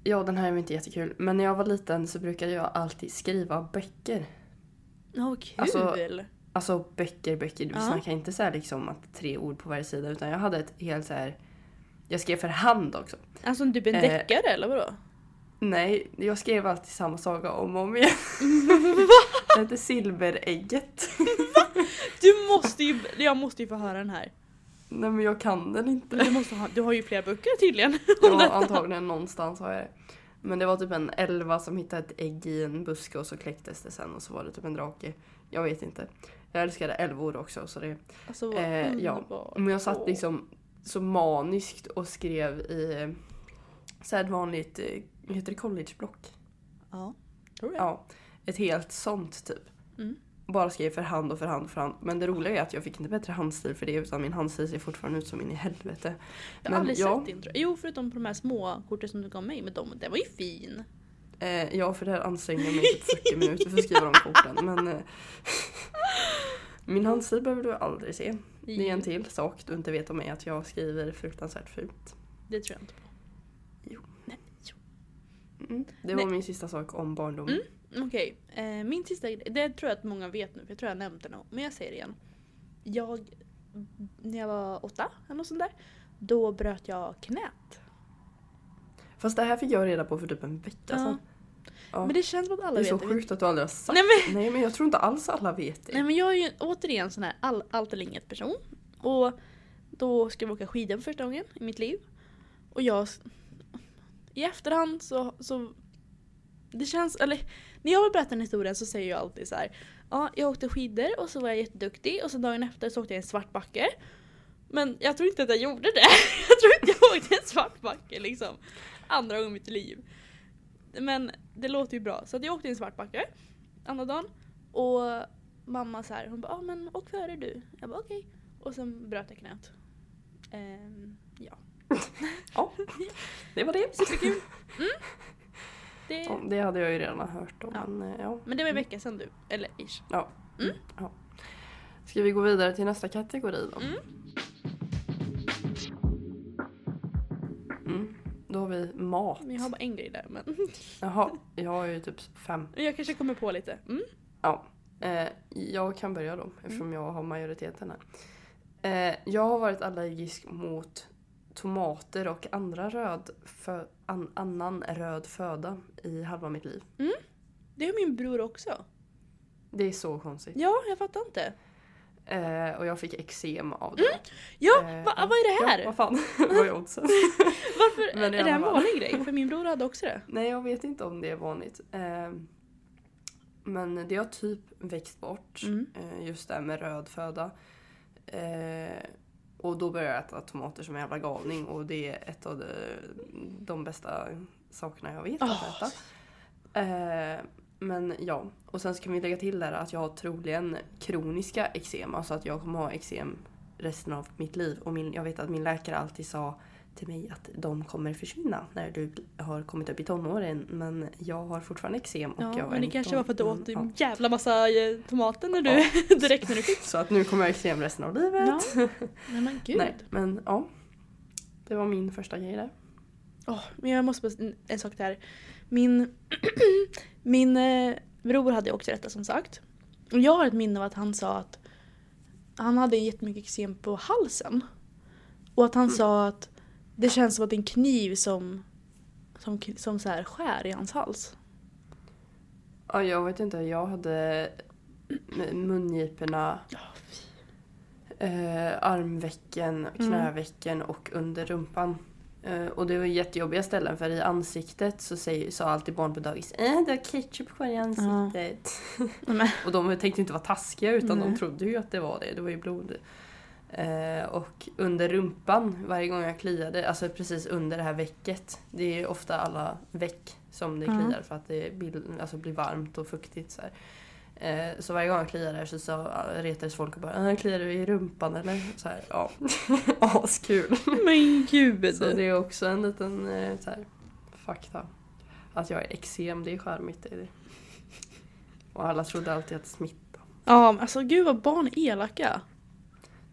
ja, den här är inte jättekul. Men när jag var liten så brukade jag alltid skriva böcker. Åh kul! Alltså, Alltså böcker, böcker. Vi Ja. snackar inte så här liksom att tre ord på varje sida utan jag hade ett helt så här. Jag skrev för hand också. alltså typ en eh, deckare eller vadå? Nej, jag skrev alltid samma saga om och om igen. Det hette Silverägget. Du måste ju, jag måste ju få höra den här. Nej men jag kan den inte. Du, måste ha, du har ju flera böcker tydligen. om Ja, detta. antagligen någonstans har jag det. Men det var typ en elva som hittade ett ägg i en buske och så kläcktes det sen och så var det typ en drake. Jag vet inte. Jag älskade älvor också så det... Alltså vad Eh, ja. Men jag satt liksom så maniskt och skrev i... Så här ett vanligt, eh, heter det, collegeblock. Ja, tror jag. Ja, ett helt sånt typ. Mm. Bara skrev för hand och för hand och för hand. Men det roliga är att jag fick inte bättre handstil för det utan min handstil ser fortfarande ut som in i helvete. Jag har aldrig ja. sett din tror jag. Jo, förutom på de här små korten som du gav mig. Men de, den var ju fin. Eh, ja, för det här ansträngde jag mig typ 40 minuter för att skriva de korten. Men eh, min handstil behöver du aldrig se. Det är en till sak du inte vet om mig, att jag skriver fruktansvärt fult. Det tror jag inte på. Mm. Det var Nej. min sista sak om barndom. Mm. Okej, eh, min sista grej. Det tror jag att många vet nu, för jag tror jag nämnt det nog. Men jag säger det igen. Jag, när jag var åtta, eller något sånt där. Då bröt jag knät. Fast det här fick jag reda på för typ en vecka Ja. sedan. Ja. Men det känns som att alla det är vet så det. sjukt att du aldrig har sagt Nej, men- Nej men jag tror inte alls alla vet det. Nej men jag är ju återigen sån här all, allt eller inget person. Och då ska vi åka skidor för första gången i mitt liv. Och jag... I efterhand så... så det känns... Eller när jag vill berätta en historia så säger jag alltid så här. Ja, jag åkte skidor och så var jag jätteduktig och så dagen efter så åkte jag i en svart backe. Men jag tror inte att jag gjorde det. Jag tror inte jag åkte i en svart backe liksom. Andra gången i mitt liv. Men det låter ju bra. Så att jag åkte i en svart backe andra dagen. Och mamma så här, hon bara ah, men åk före du. Jag bara okej. Och sen bröt jag knät. Ehm, ja. Ja, det var det. Superkul. Mm. Det, Ja, det hade jag ju redan hört om. Ja. Men, eh, ja. men det var en vecka sedan du. Eller ish. Ja. Mm. ja. Ska vi gå vidare till nästa kategori då? Mm. Mm. Då har vi mat. Men jag har bara en grej där. Men Jaha, jag har ju typ fem. jag kanske kommer på lite. Mm. Ja. Eh, jag kan börja då eftersom jag har majoriteten här. Eh, jag har varit allergisk mot tomater och andra röd fö- an- annan röd föda i halva mitt liv. Det har min bror också. Det är så konstigt. Ja, jag fattar inte. Eh, och jag fick eksem av det. Ja, Eh, va, vad är det här? Ja, vad fan, vad är oddsen? Varför är det en vanlig grej? För min bror hade också det. Nej, jag vet inte om det är vanligt. Eh, men det har typ växt bort, Mm. eh, just det här med röd föda. Och då började jag äta tomater som en jävla galning och det är ett av de, de bästa sakerna jag vet att Åh. äta. Eh, men ja, och sen ska vi lägga till där att jag har troligen kroniska eksem, alltså att jag kommer ha eksem resten av mitt liv. Och min, jag vet att min läkare alltid sa till mig att de kommer försvinna när du har kommit upp i tonåren. Men jag har fortfarande eksem och Ja, jag är men det 19. kanske var för att du Mm, åt ja. en jävla massa eh, tomater när du, Ja. direkt när du fick. Så att nu kommer jag ha eksem resten av livet. Ja. Nej men gud. Nej, men ja. Det var min första grej där. Åh, men jag måste bara en, sak där. Min, min eh, bror hade också detta som sagt. Och jag har ett minne av att han sa att han hade jättemycket eksem på halsen. Och att han sa att det känns som att det är en kniv som, som, som så här skär i hans hals. Ja, jag vet inte. Jag hade mungiporna, eh, armvecken, knävecken och under rumpan. Eh, och det var jättejobbiga ställen för i ansiktet så säger, sa alltid barn på dagis äh, du har ketchup kvar i ansiktet. Men, Och de tänkte inte vara taskiga utan Nej. de trodde ju att det var det. Det var ju blod. Eh, och under rumpan varje gång jag kliade, alltså precis under det här väcket. Det är ofta alla väck som det kliar för att det blir, alltså blir varmt och fuktigt. Så. Eh, så varje gång jag kliade där så, så retades folk och bara äh, “kliar du i rumpan eller?” så här, Ja, askul. men gud! Så det är också en liten eh, så här, fakta. Att jag är eksem, det är charmigt. Det är det. Och alla trodde alltid att smitta. Ja, alltså gud vad barn är elaka.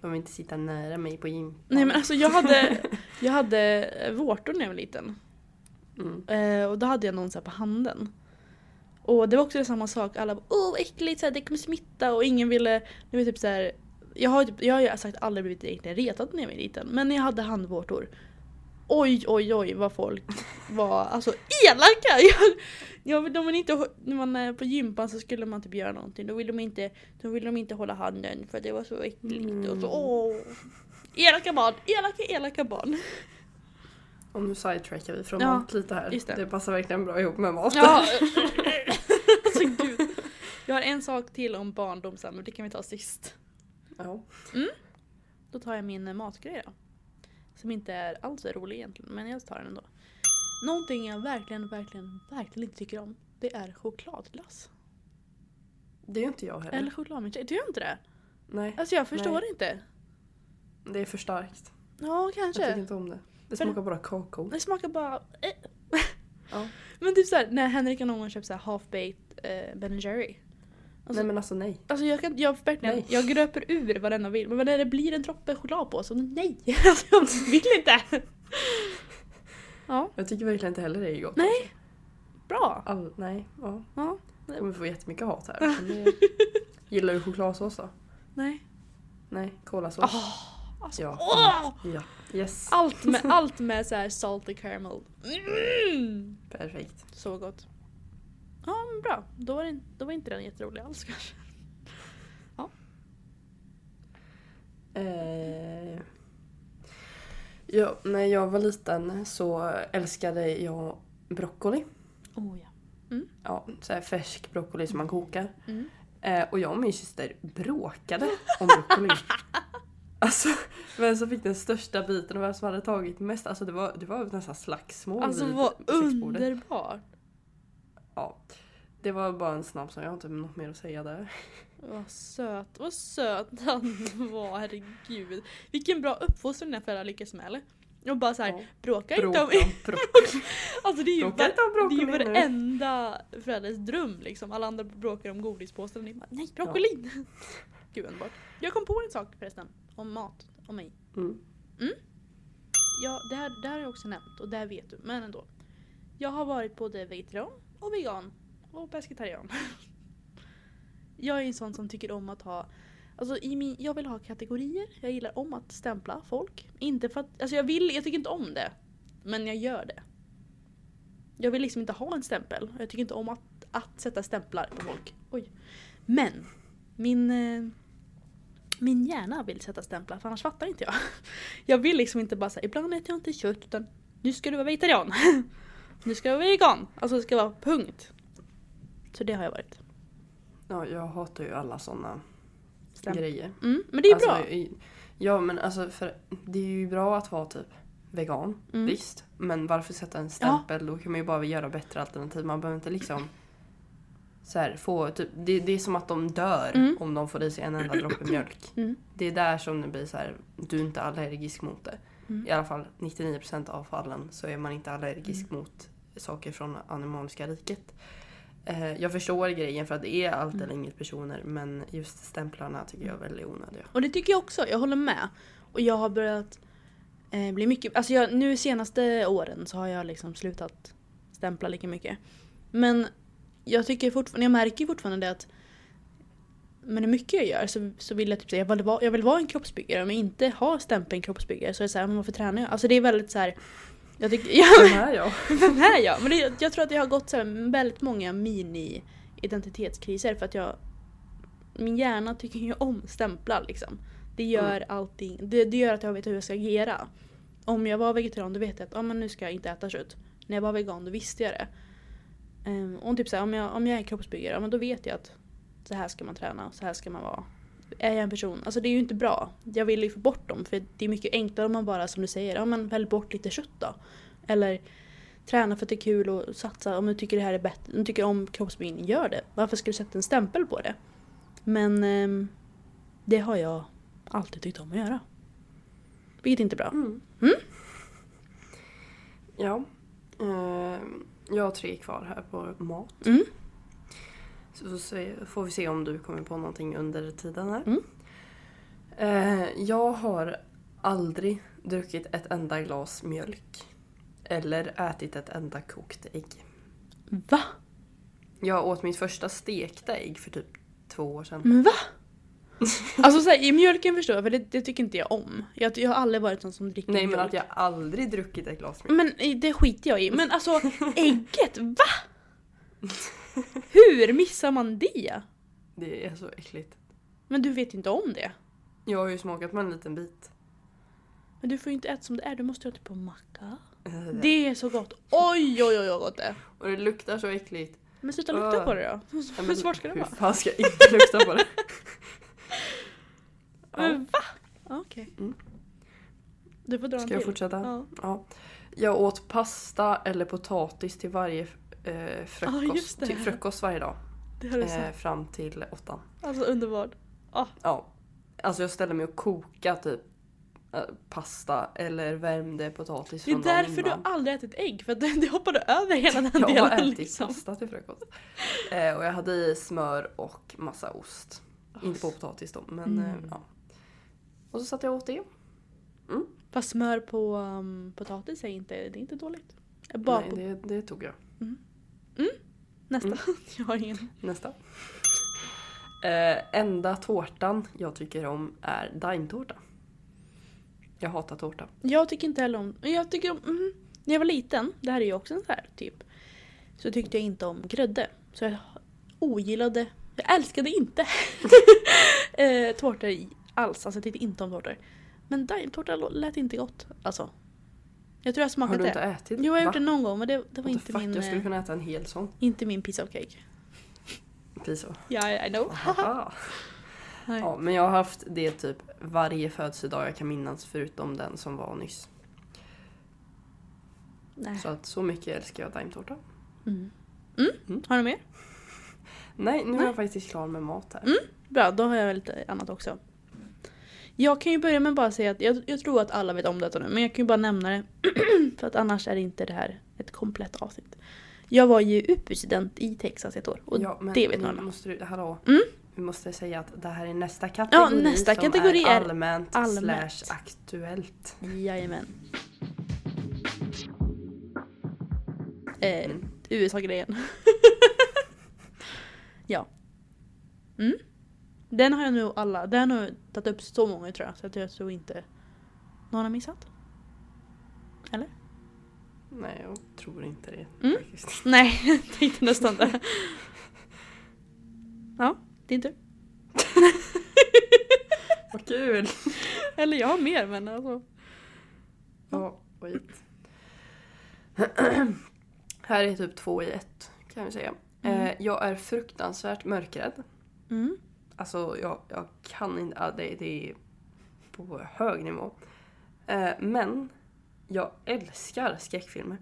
De vill inte sitta nära mig på gympan. Nej men alltså jag hade, jag hade eh, vårtor när jag var liten. Mm. Eh, och då hade jag någon så på handen. Och det var också samma sak, alla bara åh vad äckligt, så här, det kommer smitta och ingen ville, det var typ så här, jag har, typ, jag har ju sagt aldrig blivit egentligen retad när jag var liten, men jag hade handvårtor Oj oj oj vad folk var alltså elaka! Jag, jag, de vill inte, när man är på gympan så skulle man typ göra någonting, då vill de inte, då vill de inte hålla handen för det var så äckligt och så åh. Elaka barn, elaka elaka barn. Och nu sidetrackar vi från Ja, mat lite här. det. Det. passar verkligen bra ihop med mat. Ja. alltså gud. Jag har en sak till om barndom sen, men det kan vi ta sist. Ja. Då tar jag min eh, matgrej då. Som inte är alls så rolig egentligen, men jag tar den ändå. Någonting jag verkligen, verkligen, verkligen inte tycker om. Det är chokladglass. Det är ju inte jag heller. Eller chokladmilkshake. Du gör inte det? Nej, Alltså jag förstår Nej. inte. det är för starkt. Ja, Jag tycker kanske. inte om det. Det För- smakar bara kakao. Det smakar bara... Eh. Ja. Men typ såhär, när Henrik någon gång köpt såhär half-baked eh, Ben Jerry. Alltså, Nej men alltså nej. alltså jag kan, jag verkligen, Nej. jag gröper ur varenda vill. Men när det blir en droppe choklad på så nej! Alltså jag vill inte! Ja, Jag tycker verkligen inte heller det är gott. Nej. bra! All, nej, ja. Ja, Jag kommer få jättemycket hat här. Det... Gillar du chokladsås då? nej. Nej, kolasås? Alltså, Ja. åh! Ja. Yes. Allt med, allt med så här salty caramel. Mm! Perfekt. Så gott. Ja, men bra. Då var, det, då var inte den jätterolig alls kanske. Eh... Ja, när jag var liten så älskade jag broccoli. Oh ja. Ja, så här färsk broccoli som man kokar. Mm. Eh, och jag och min syster bråkade om broccoli. alltså, vem som fick den största biten och vem som hade tagit mest. Alltså det var, det var nästan slagsmål Alltså vid vad underbart. Ja. Det var bara en snabb som jag har inte något mer att säga där. Vad söt, vad söt han var, herregud. Vilken bra uppfostran dina föräldrar lyckas med eller? Och bara såhär, Ja. bråka Bråka inte om... broccoli. Alltså det är ju, Bråka var, det är ju varenda förälders dröm liksom. Alla andra bråkar om godispåsen och ni bara, nej broccolin! Gud underbart. Jag kom på en sak förresten, om mat, om mig. Mm. Ja, det här, det här har jag också nämnt och det här vet du, men ändå. Jag har varit både vegetarian och vegan och pescetarian. jag är en sån som tycker om att ha Alltså i min, jag vill ha kategorier, jag gillar om att stämpla folk. Inte för att, alltså jag vill, jag tycker inte om det. Men jag gör det. Jag vill liksom inte ha en stämpel. Jag tycker inte om att, att sätta stämplar på folk. Oj. Men, min, eh, min hjärna vill sätta stämplar för annars fattar inte jag. Jag vill liksom inte bara säga ibland äter jag inte kött utan nu ska du vara vegetarian. Nu ska du vara vegan. Alltså det ska vara punkt. Så det har jag varit. Ja, jag hatar ju alla sådana grejer. Mm, men det är alltså, bra. Ja men alltså för det är ju bra att vara typ vegan, Mm. visst. Men varför sätta en stämpel? Då kan man ju bara göra bättre alternativ. Man behöver inte liksom så här, få, typ, det, det är som att de dör Mm. om de får i sig en enda droppe mjölk. Mm. Det är där som det blir så här, du är inte allergisk mot det. Mm. I alla fall 99% av fallen så är man inte allergisk Mm. mot saker från animaliska riket. Eh, jag förstår grejen för att det är allt Mm. eller inget personer men just stämplarna tycker jag är väldigt onödiga. Och det tycker jag också, jag håller med. Och jag har börjat eh, bli mycket, alltså jag, nu senaste åren så har jag liksom slutat stämpla lika mycket. Men jag tycker fortfarande, jag märker fortfarande det att men hur mycket jag gör så, så vill jag typ säga jag vill, vara, jag vill vara en kroppsbyggare men inte ha stämpeln kroppsbyggare så är det såhär, men varför tränar jag? Alltså det är väldigt så här. Jag tycker, ja, Den här ja. vem är jag? Men det, jag tror att jag har gått så här väldigt många mini-identitetskriser för att jag... Min hjärna tycker ju om stämplar liksom. Det gör allting, det, det gör att jag vet hur jag ska agera. Om jag var vegetarian då vet jag att ah, men nu ska jag inte äta kött. När jag var vegan då visste jag det. Um, och typ så här, om, jag, om jag är kroppsbyggare, ja, men då vet jag att så här ska man träna, så här ska man vara. Är jag en person, alltså det är ju inte bra. Jag vill ju få bort dem för det är mycket enklare om man bara som du säger, ja men välj bort lite kött då. Eller träna för att det är kul och satsa. Om du tycker det här är bättre, om du tycker om kroppsbyggning, gör det. Varför ska du sätta en stämpel på det? Men ehm, det har jag alltid tyckt om att göra. Vilket inte är bra. Mm. Mm? Ja. Eh, jag har tre kvar här på mat. Mm. Så, får vi se om du kommer på någonting under tiden här. Mm. Eh, jag har aldrig druckit ett enda glas mjölk. Eller ätit ett enda kokt ägg. Va? Jag åt mitt första stekta ägg för typ två år sedan. Men va? Alltså så här, i mjölken förstår jag, för det, det tycker inte jag om. Jag, jag har aldrig varit sån som dricker Nej men mjölk. att jag aldrig druckit ett glas mjölk. Men det skiter jag i. Men alltså ägget, va? Hur missar man det? Det är så äckligt. Men du vet inte om det. Jag har ju smakat med en liten bit. Men du får ju inte äta som det är, du måste ha det på macka. Eh, Det är så gott. Oj oj oj vad gott det är. Och det luktar så äckligt. Men sluta lukta Öh. på det då. Ja, Hur svårt ska det Hur vara? fan ska jag inte lukta på det? Ja. Men va? Okej. Mm. Du får dra en Ska jag till. fortsätta? Ja. Ja. Jag åt pasta eller potatis till varje eh, frukost, Ah, till frukost varje dag. Har du Eh, fram till åttan. Alltså underbart. Ah, Ja. Alltså jag ställde mig och kokade typ eh, pasta eller värmde potatis det är därför du aldrig ätit ägg, för att det, det hoppade över hela den Jag har delen. ätit Liksom. pasta till frukost. Eh, och jag hade i smör och massa ost. Inte på potatis då, men eh, Mm. ja. Och så satt jag åt det. Fast smör på um, potatis är inte, det är inte dåligt. Bara Nej, det, det tog jag. Nästa. Mm. jag har ingen. Nästa. Eh, enda tårtan jag tycker om är daimtårta. Jag hatar tårta. Jag tycker inte heller om... Jag tycker om... Mm, när jag var liten, det här är ju också en sån här typ. Så tyckte jag inte om grädde. Så jag ogillade... Jag älskade inte eh, tårtor alls. Alltså jag tyckte inte om tårtor. Men daimtårta lät inte gott. Alltså. Jag tror jag har Har smakat du inte det. ätit? Jo, jag har gjort det någon gång men det, det var What inte fuck? min, Jag skulle eh, kunna äta en hel sån. inte min piece of cake. Piso. Ja, I know. Ja, men jag har haft det typ varje födelsedag jag kan minnas förutom den som var nyss. Nej. Så att så mycket älskar jag daimtårta. Mm. Mm. Mm. Har du mer? Nej, nu är Nej. jag faktiskt klar med mat här. Mm. Bra, då har jag lite annat också. Jag kan ju börja med att bara säga att jag, jag tror att alla vet om detta nu, men jag kan ju bara nämna det. för att annars är det inte det här ett komplett avsnitt. Jag var ju UP-student i Texas ett år och Ja, men det vet några. måste du, hallå. Mm. Vi måste säga att det här är nästa kategori nästa som kategori är är allmänt, allmänt. slash aktuellt. Jajamän. Eh, Mm. USA-grejen. ja. Mm. Den har jag nog alla, den har jag tagit upp så många tror jag, så att jag tror inte någon har missat. Eller? Nej, jag tror inte det. Mm. Faktiskt. Nej, jag tänkte nästan det. Ja, din tur. Vad kul! Eller jag har mer men alltså. Ja, skit. Här är typ två i ett kan vi säga. Mm. Eh, jag är fruktansvärt mörkrädd. Mm. Alltså jag, jag kan inte, ja, det, det är på hög nivå. Eh, men jag älskar skräckfilmer.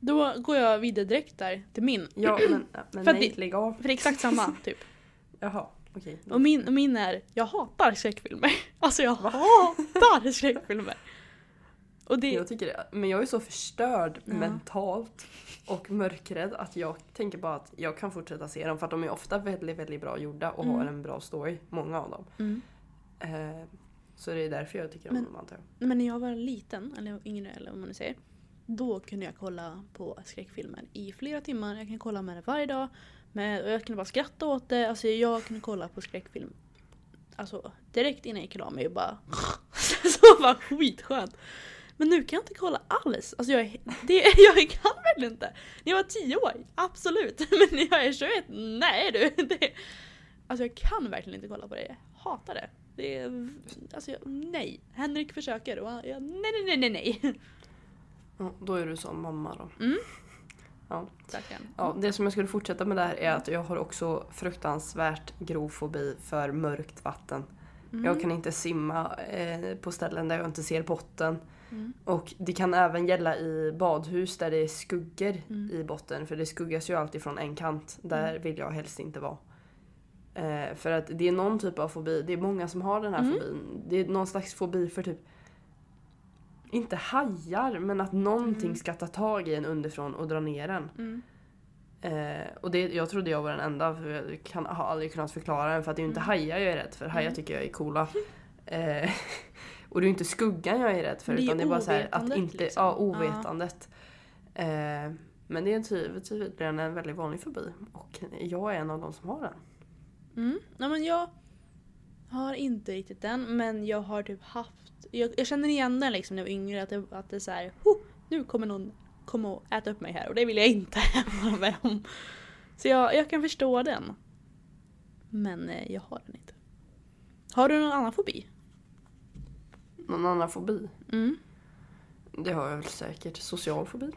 Då går jag vidare direkt där till min. Ja men, men För nej, det- lägg av. För det är exakt samma typ. Jaha, okej. Och min, och min är, jag hatar skräckfilmer. Alltså jag hatar skräckfilmer. Och det, Jag tycker det. Men jag är så förstörd Ja. mentalt och mörkrädd att jag tänker bara att jag kan fortsätta se dem för att de är ofta väldigt, väldigt bra gjorda och Mm. har en bra story. Många av dem. mm. Eh, så det är därför jag tycker om Men- dem antar jag. Men när jag var liten, eller yngre eller vad man nu säger. Då kunde jag kolla på skräckfilmer i flera timmar. Jag kan kolla med det varje dag. Med, och jag kunde bara skratta åt det. Alltså jag kunde kolla på skräckfilm. Alltså direkt innan jag gick och la mig och bara... så var skitskönt. Men nu kan jag inte kolla alls. Alltså jag, är, det, jag kan verkligen inte. När jag var 10 år, absolut. Men när jag är 21, nej du. Det, alltså jag kan verkligen inte kolla på det. Jag hatar det. Det är, alltså jag, nej. Henrik försöker och jag, nej nej nej nej. Ja, då är du som mamma då. Mm. Ja. Ja, det som jag skulle fortsätta med där är att jag har också fruktansvärt grov fobi för mörkt vatten. Mm. Jag kan inte simma eh, på ställen där jag inte ser botten. Mm. Och det kan även gälla i badhus där det är skuggor Mm. i botten. För det skuggas ju alltid från en kant. Där vill jag helst inte vara. Eh, för att det är någon typ av fobi. Det är många som har den här Mm. fobin. Det är någon slags fobi för typ inte hajar, men att någonting Mm. ska ta tag i en underifrån och dra ner en. Mm. Eh, och det, jag trodde jag var den enda, för jag kan, har aldrig kunnat förklara den. För att det är ju inte Mm. hajar jag är rädd för, hajar Mm. tycker jag är coola. Eh, och det är ju inte skuggan jag är rädd för, det är utan det är bara så här att inte, liksom. ja ovetandet. Eh, men det är ty- tydligen en väldigt vanlig fobi. Och jag är en av de som har den. Mm. Nej, men jag har inte riktigt den men jag har typ haft, jag, jag känner igen den liksom när jag var yngre att det, att det är såhär, nu kommer någon komma och äta upp mig här och det vill jag inte vara med om. Så jag, jag kan förstå den. Men eh, jag har den inte. Har du någon annan fobi? Någon annan fobi? Mm. Det har jag väl säkert. Social fobi.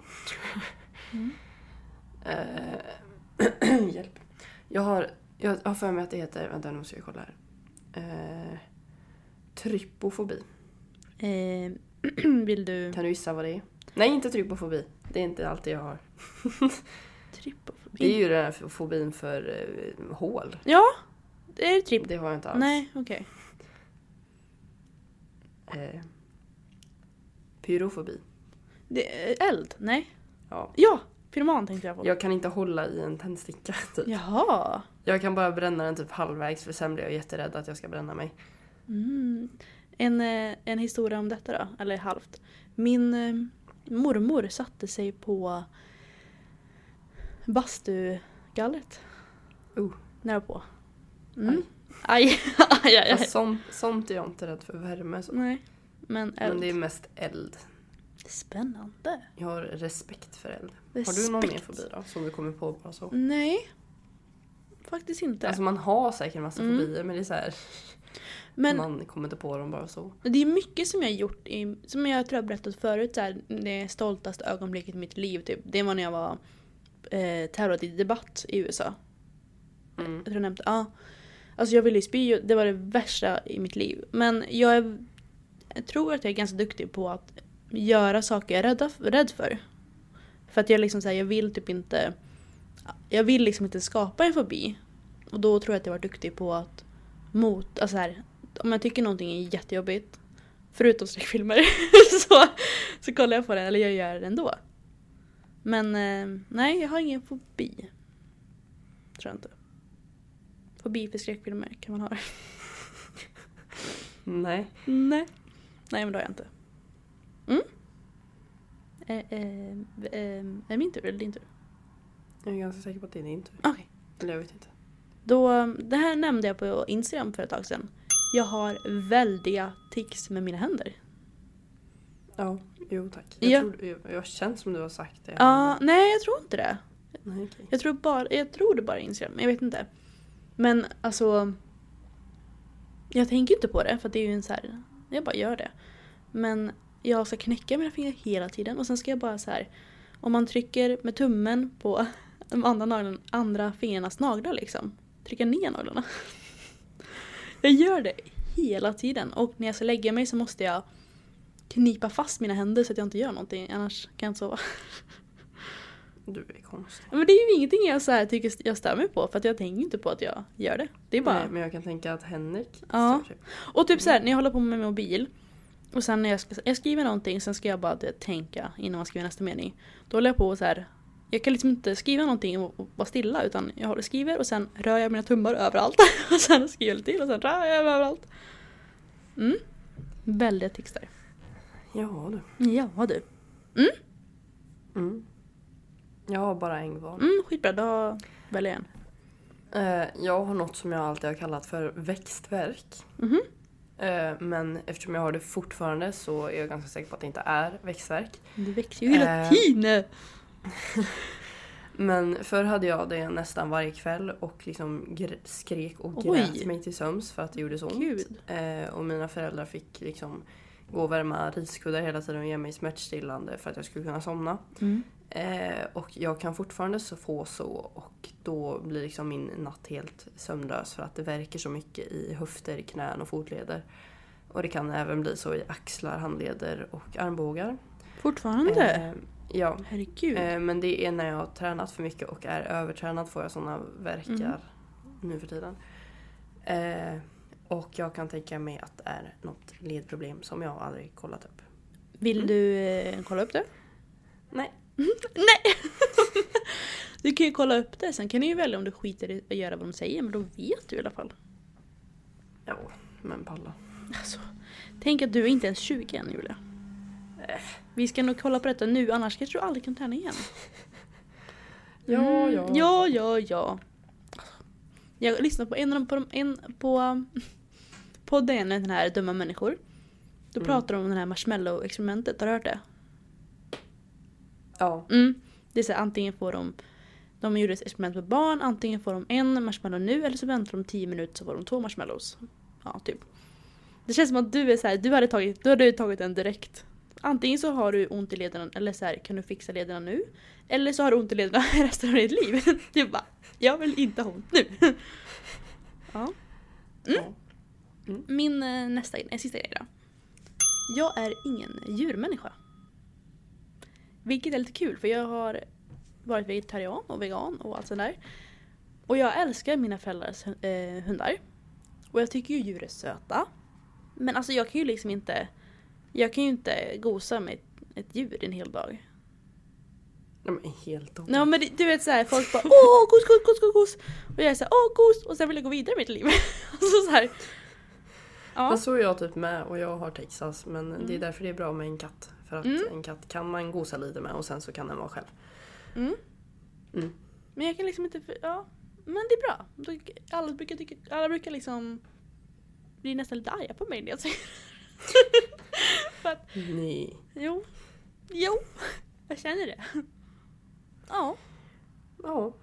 Mm. Eh, hjälp. Jag har, jag har för mig att det heter, vänta nu måste jag kolla här. Eh, trypofobi. Eh, Vill du... Kan du gissa vad det är? Nej, inte trypofobi. Det är inte alltid jag har. Trypofobi? Det är ju den här fobin för eh, hål. Ja, det är tripp. Det har jag inte alls. Nej, okej. Eh, pyrofobi. Det är Eld? Nej. Ja. Ja! Pyroman tänkte jag på. Jag kan inte hålla i en tändsticka. Typ. Jaha. Jag kan bara bränna den typ halvvägs för sen blir jag jätterädd att jag ska bränna mig. Mm. En, eh, en historia om detta då, eller halvt. Min eh, mormor satte sig på bastugallret. Oh. När på. Mm. Aj. aj, aj, aj. Sånt, sånt är jag inte rädd för värme. Så. Nej. Men eld. Men det är mest eld. Spännande. Jag har respekt för eld. Har du någon mer fobi då? Som du kommer på bara så? Nej. Faktiskt inte. Alltså man har säkert en massa Mm. fobier men det är så här, men man kommer inte på dem bara så. det är mycket som jag har gjort, i, som jag tror jag berättat förut, så här, det stoltaste ögonblicket i mitt liv. Typ. Det var när jag var eh, tävlat i debatt i USA. Mm. Jag tror jag nämnde, ja. Alltså jag ville ju spy, det var det värsta i mitt liv. Men jag, är, jag tror att jag är ganska duktig på att göra saker jag är rädda, rädd för. För att jag liksom säger jag vill typ inte, jag vill liksom inte skapa en fobi. Och då tror jag att jag var duktig på att mot, alltså här, om jag tycker någonting är jättejobbigt, förutom skräckfilmer, så, så kollar jag på det eller jag gör det ändå. Men eh, nej, jag har ingen fobi. Tror jag inte. Fobi för skräckfilmer kan man ha det. Nej. Nej. Nej men det har jag inte. Mm. Eh, eh, eh, är det min tur eller din tur? Jag är ganska säker på att det är din tur. Okej. Eller jag vet inte. Då, det här nämnde jag på Instagram för ett tag sedan. Jag har väldiga tics med mina händer. Ja, jo tack. Jag, Ja. tror, jag, jag känns som du har sagt det. Ja, nej jag tror inte det. Nej, okej. Jag tror, bara, jag tror det bara är Instagram, men jag vet inte. Men alltså... Jag tänker inte på det för det är ju en så här... Jag bara gör det. Men jag ska knäcka mina fingrar hela tiden och sen ska jag bara så här... Om man trycker med tummen på de andra, naglarna, andra fingrarnas naglar liksom. Trycka ner naglarna. Jag gör det hela tiden och när jag ska lägga mig så måste jag knipa fast mina händer så att jag inte gör någonting annars kan jag inte sova. Du är konstig. Men det är ju ingenting jag så här tycker jag stör mig på för att jag tänker inte på att jag gör det. Det är bara... Nej, men jag kan tänka att Henrik Ja. stör sig. Och typ så här, när jag håller på med mobil och sen när jag, ska, jag skriver någonting sen ska jag bara det, tänka innan man skriver nästa mening. Då håller jag på så här. Jag kan liksom inte skriva någonting och, och vara stilla utan jag håller, skriver och sen rör jag mina tummar överallt. och sen skriver jag lite till och sen rör jag överallt. Mm. Väldigt tics där. Ja du. Ja du. Mm. Jag har bara en kvar. Mm, skitbra, då väljer jag en. Eh, jag har något som jag alltid har kallat för växtverk. Mhm. Eh, men eftersom jag har det fortfarande så är jag ganska säker på att det inte är växtverk. Det växer ju hela Eh, tiden. Men förr hade jag det nästan varje kväll och liksom skrek och Oj. grät mig till sömns för att det gjorde så ont. Gud. Och mina föräldrar fick liksom gå och värma riskuddar hela tiden och ge mig smärtstillande för att jag skulle kunna somna. Mm. Eh, och jag kan fortfarande så få så och då blir liksom min natt helt sömnlös för att det verkar så mycket i höfter, knän och fotleder. Och det kan även bli så i axlar, handleder och armbågar. Fortfarande? Eh, ja. Herregud. Eh, men det är när jag har tränat för mycket och är övertränad får jag sådana verkar Mm. nu för tiden. Och jag kan tänka mig att det är något ledproblem som jag aldrig kollat upp. Vill Mm. du eh, kolla upp det? Nej. Nej! du kan ju kolla upp det, sen kan du ju välja om du skiter i att göra vad de säger, men då vet du i alla fall. Ja, men palla. Alltså, tänk att du är inte ens 20 än Julia. Äh. Vi ska nog kolla på detta nu, annars kanske du aldrig kan träna igen. Ja, Mm, ja. Ja, ja, ja. Jag lyssnade på en av dem på, en, på podden, den här Dumma människor. Då Mm. pratar de om det här marshmallow-experimentet, har du hört det? Ja. Mm. Det är så här, antingen får de de gjorde ett experiment med barn, antingen får de en marshmallow nu eller så väntar de 10 minuter så får de två marshmallows. Ja, typ. Det känns som att du är så här, du hade tagit, du hade tagit en direkt. Antingen så har du ont i lederna, eller så här, kan du fixa lederna nu? Eller så har du ont i lederna resten av ditt liv. Du bara, jag vill inte ha ont nu. Ja. Ja. Min eh, nästa, nej, sista grej då. Jag är ingen djurmänniska. Vilket är lite kul för jag har varit vegetarian och vegan och allt sånt där. Och jag älskar mina föräldrars eh, hundar. Och jag tycker ju djur är söta. Men alltså jag kan ju liksom inte... Jag kan ju inte gosa med ett, ett djur en hel dag. Ja, men helt och Ja men du vet såhär, folk bara åh gos, gos, gos, gos, gos. Och jag är såhär åh gos och sen vill jag gå vidare i mitt liv. alltså så här. Ja. Men så är jag typ med och jag har Texas men det är därför det är bra med en katt. För att Mm. en katt kan man gosa lite med och sen så kan den vara själv. Mm. Mm. Men jag kan liksom inte, ja. Men det är bra. Alla brukar, tycka, alla brukar liksom bli nästan lite arga på mig när jag säger För att, Nej. jo. Jo. Jag känner det. Ja. Ja.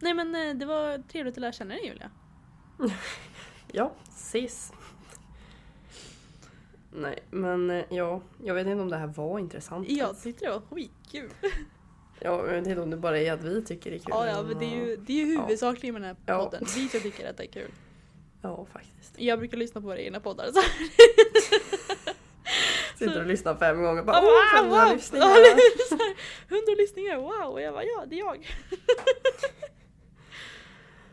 Nej men eh, det var trevligt att lära känna dig Julia. Ja, ses. Nej, men eh, ja, jag vet inte om det här var intressant. Jag tyckte det var skitkul. Ja, jag vet inte om det bara är att vi tycker det är kul. Ja, ja men det är ju, det är ju Ja. huvudsakligen med den här Ja. podden. Vi som tycker att det är kul. Ja, faktiskt. Jag brukar lyssna på våra egna poddar. Så. Sitter och lyssnar fem gånger bara Ja, åh, wow, 500 wow. lyssningar. Ja, 100 lyssningar, wow! Och jag bara ja, det är jag.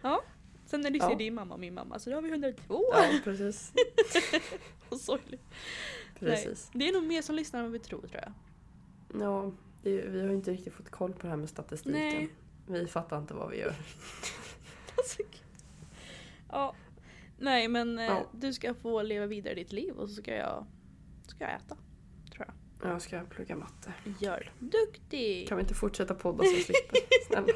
ja. Sen när lyssnar Ja. din mamma och min mamma så då har vi 102. Ja, precis. Och sorgligt. precis. Nej, det är nog mer som lyssnar än vad vi tror tror jag. Ja, det är, vi har inte riktigt fått koll på det här med statistiken. Nej. Vi fattar inte vad vi gör. Alltså, ja. Nej men eh, Ja. du ska få leva vidare ditt liv och så ska jag, ska jag äta. Jag. Ska plugga matte. Gör det. Duktig! Kan vi inte fortsätta podda så slipper? Snälla.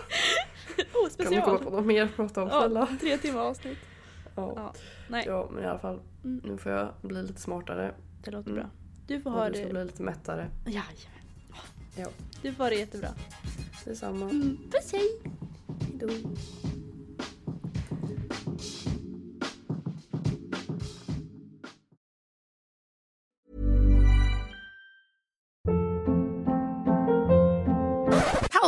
oh, Kan vi komma på special! något mer att prata om? Snälla. tre timmar avsnitt. Ja. Ja. Nej, ja, men i alla fall. Mm. Nu får jag bli lite smartare. det låter Mm. bra. Du får Och ha du ska det... bli lite mättare. Jajamän. Ja. Du får ha det jättebra. Detsamma. Mm. Puss hej! Hejdå.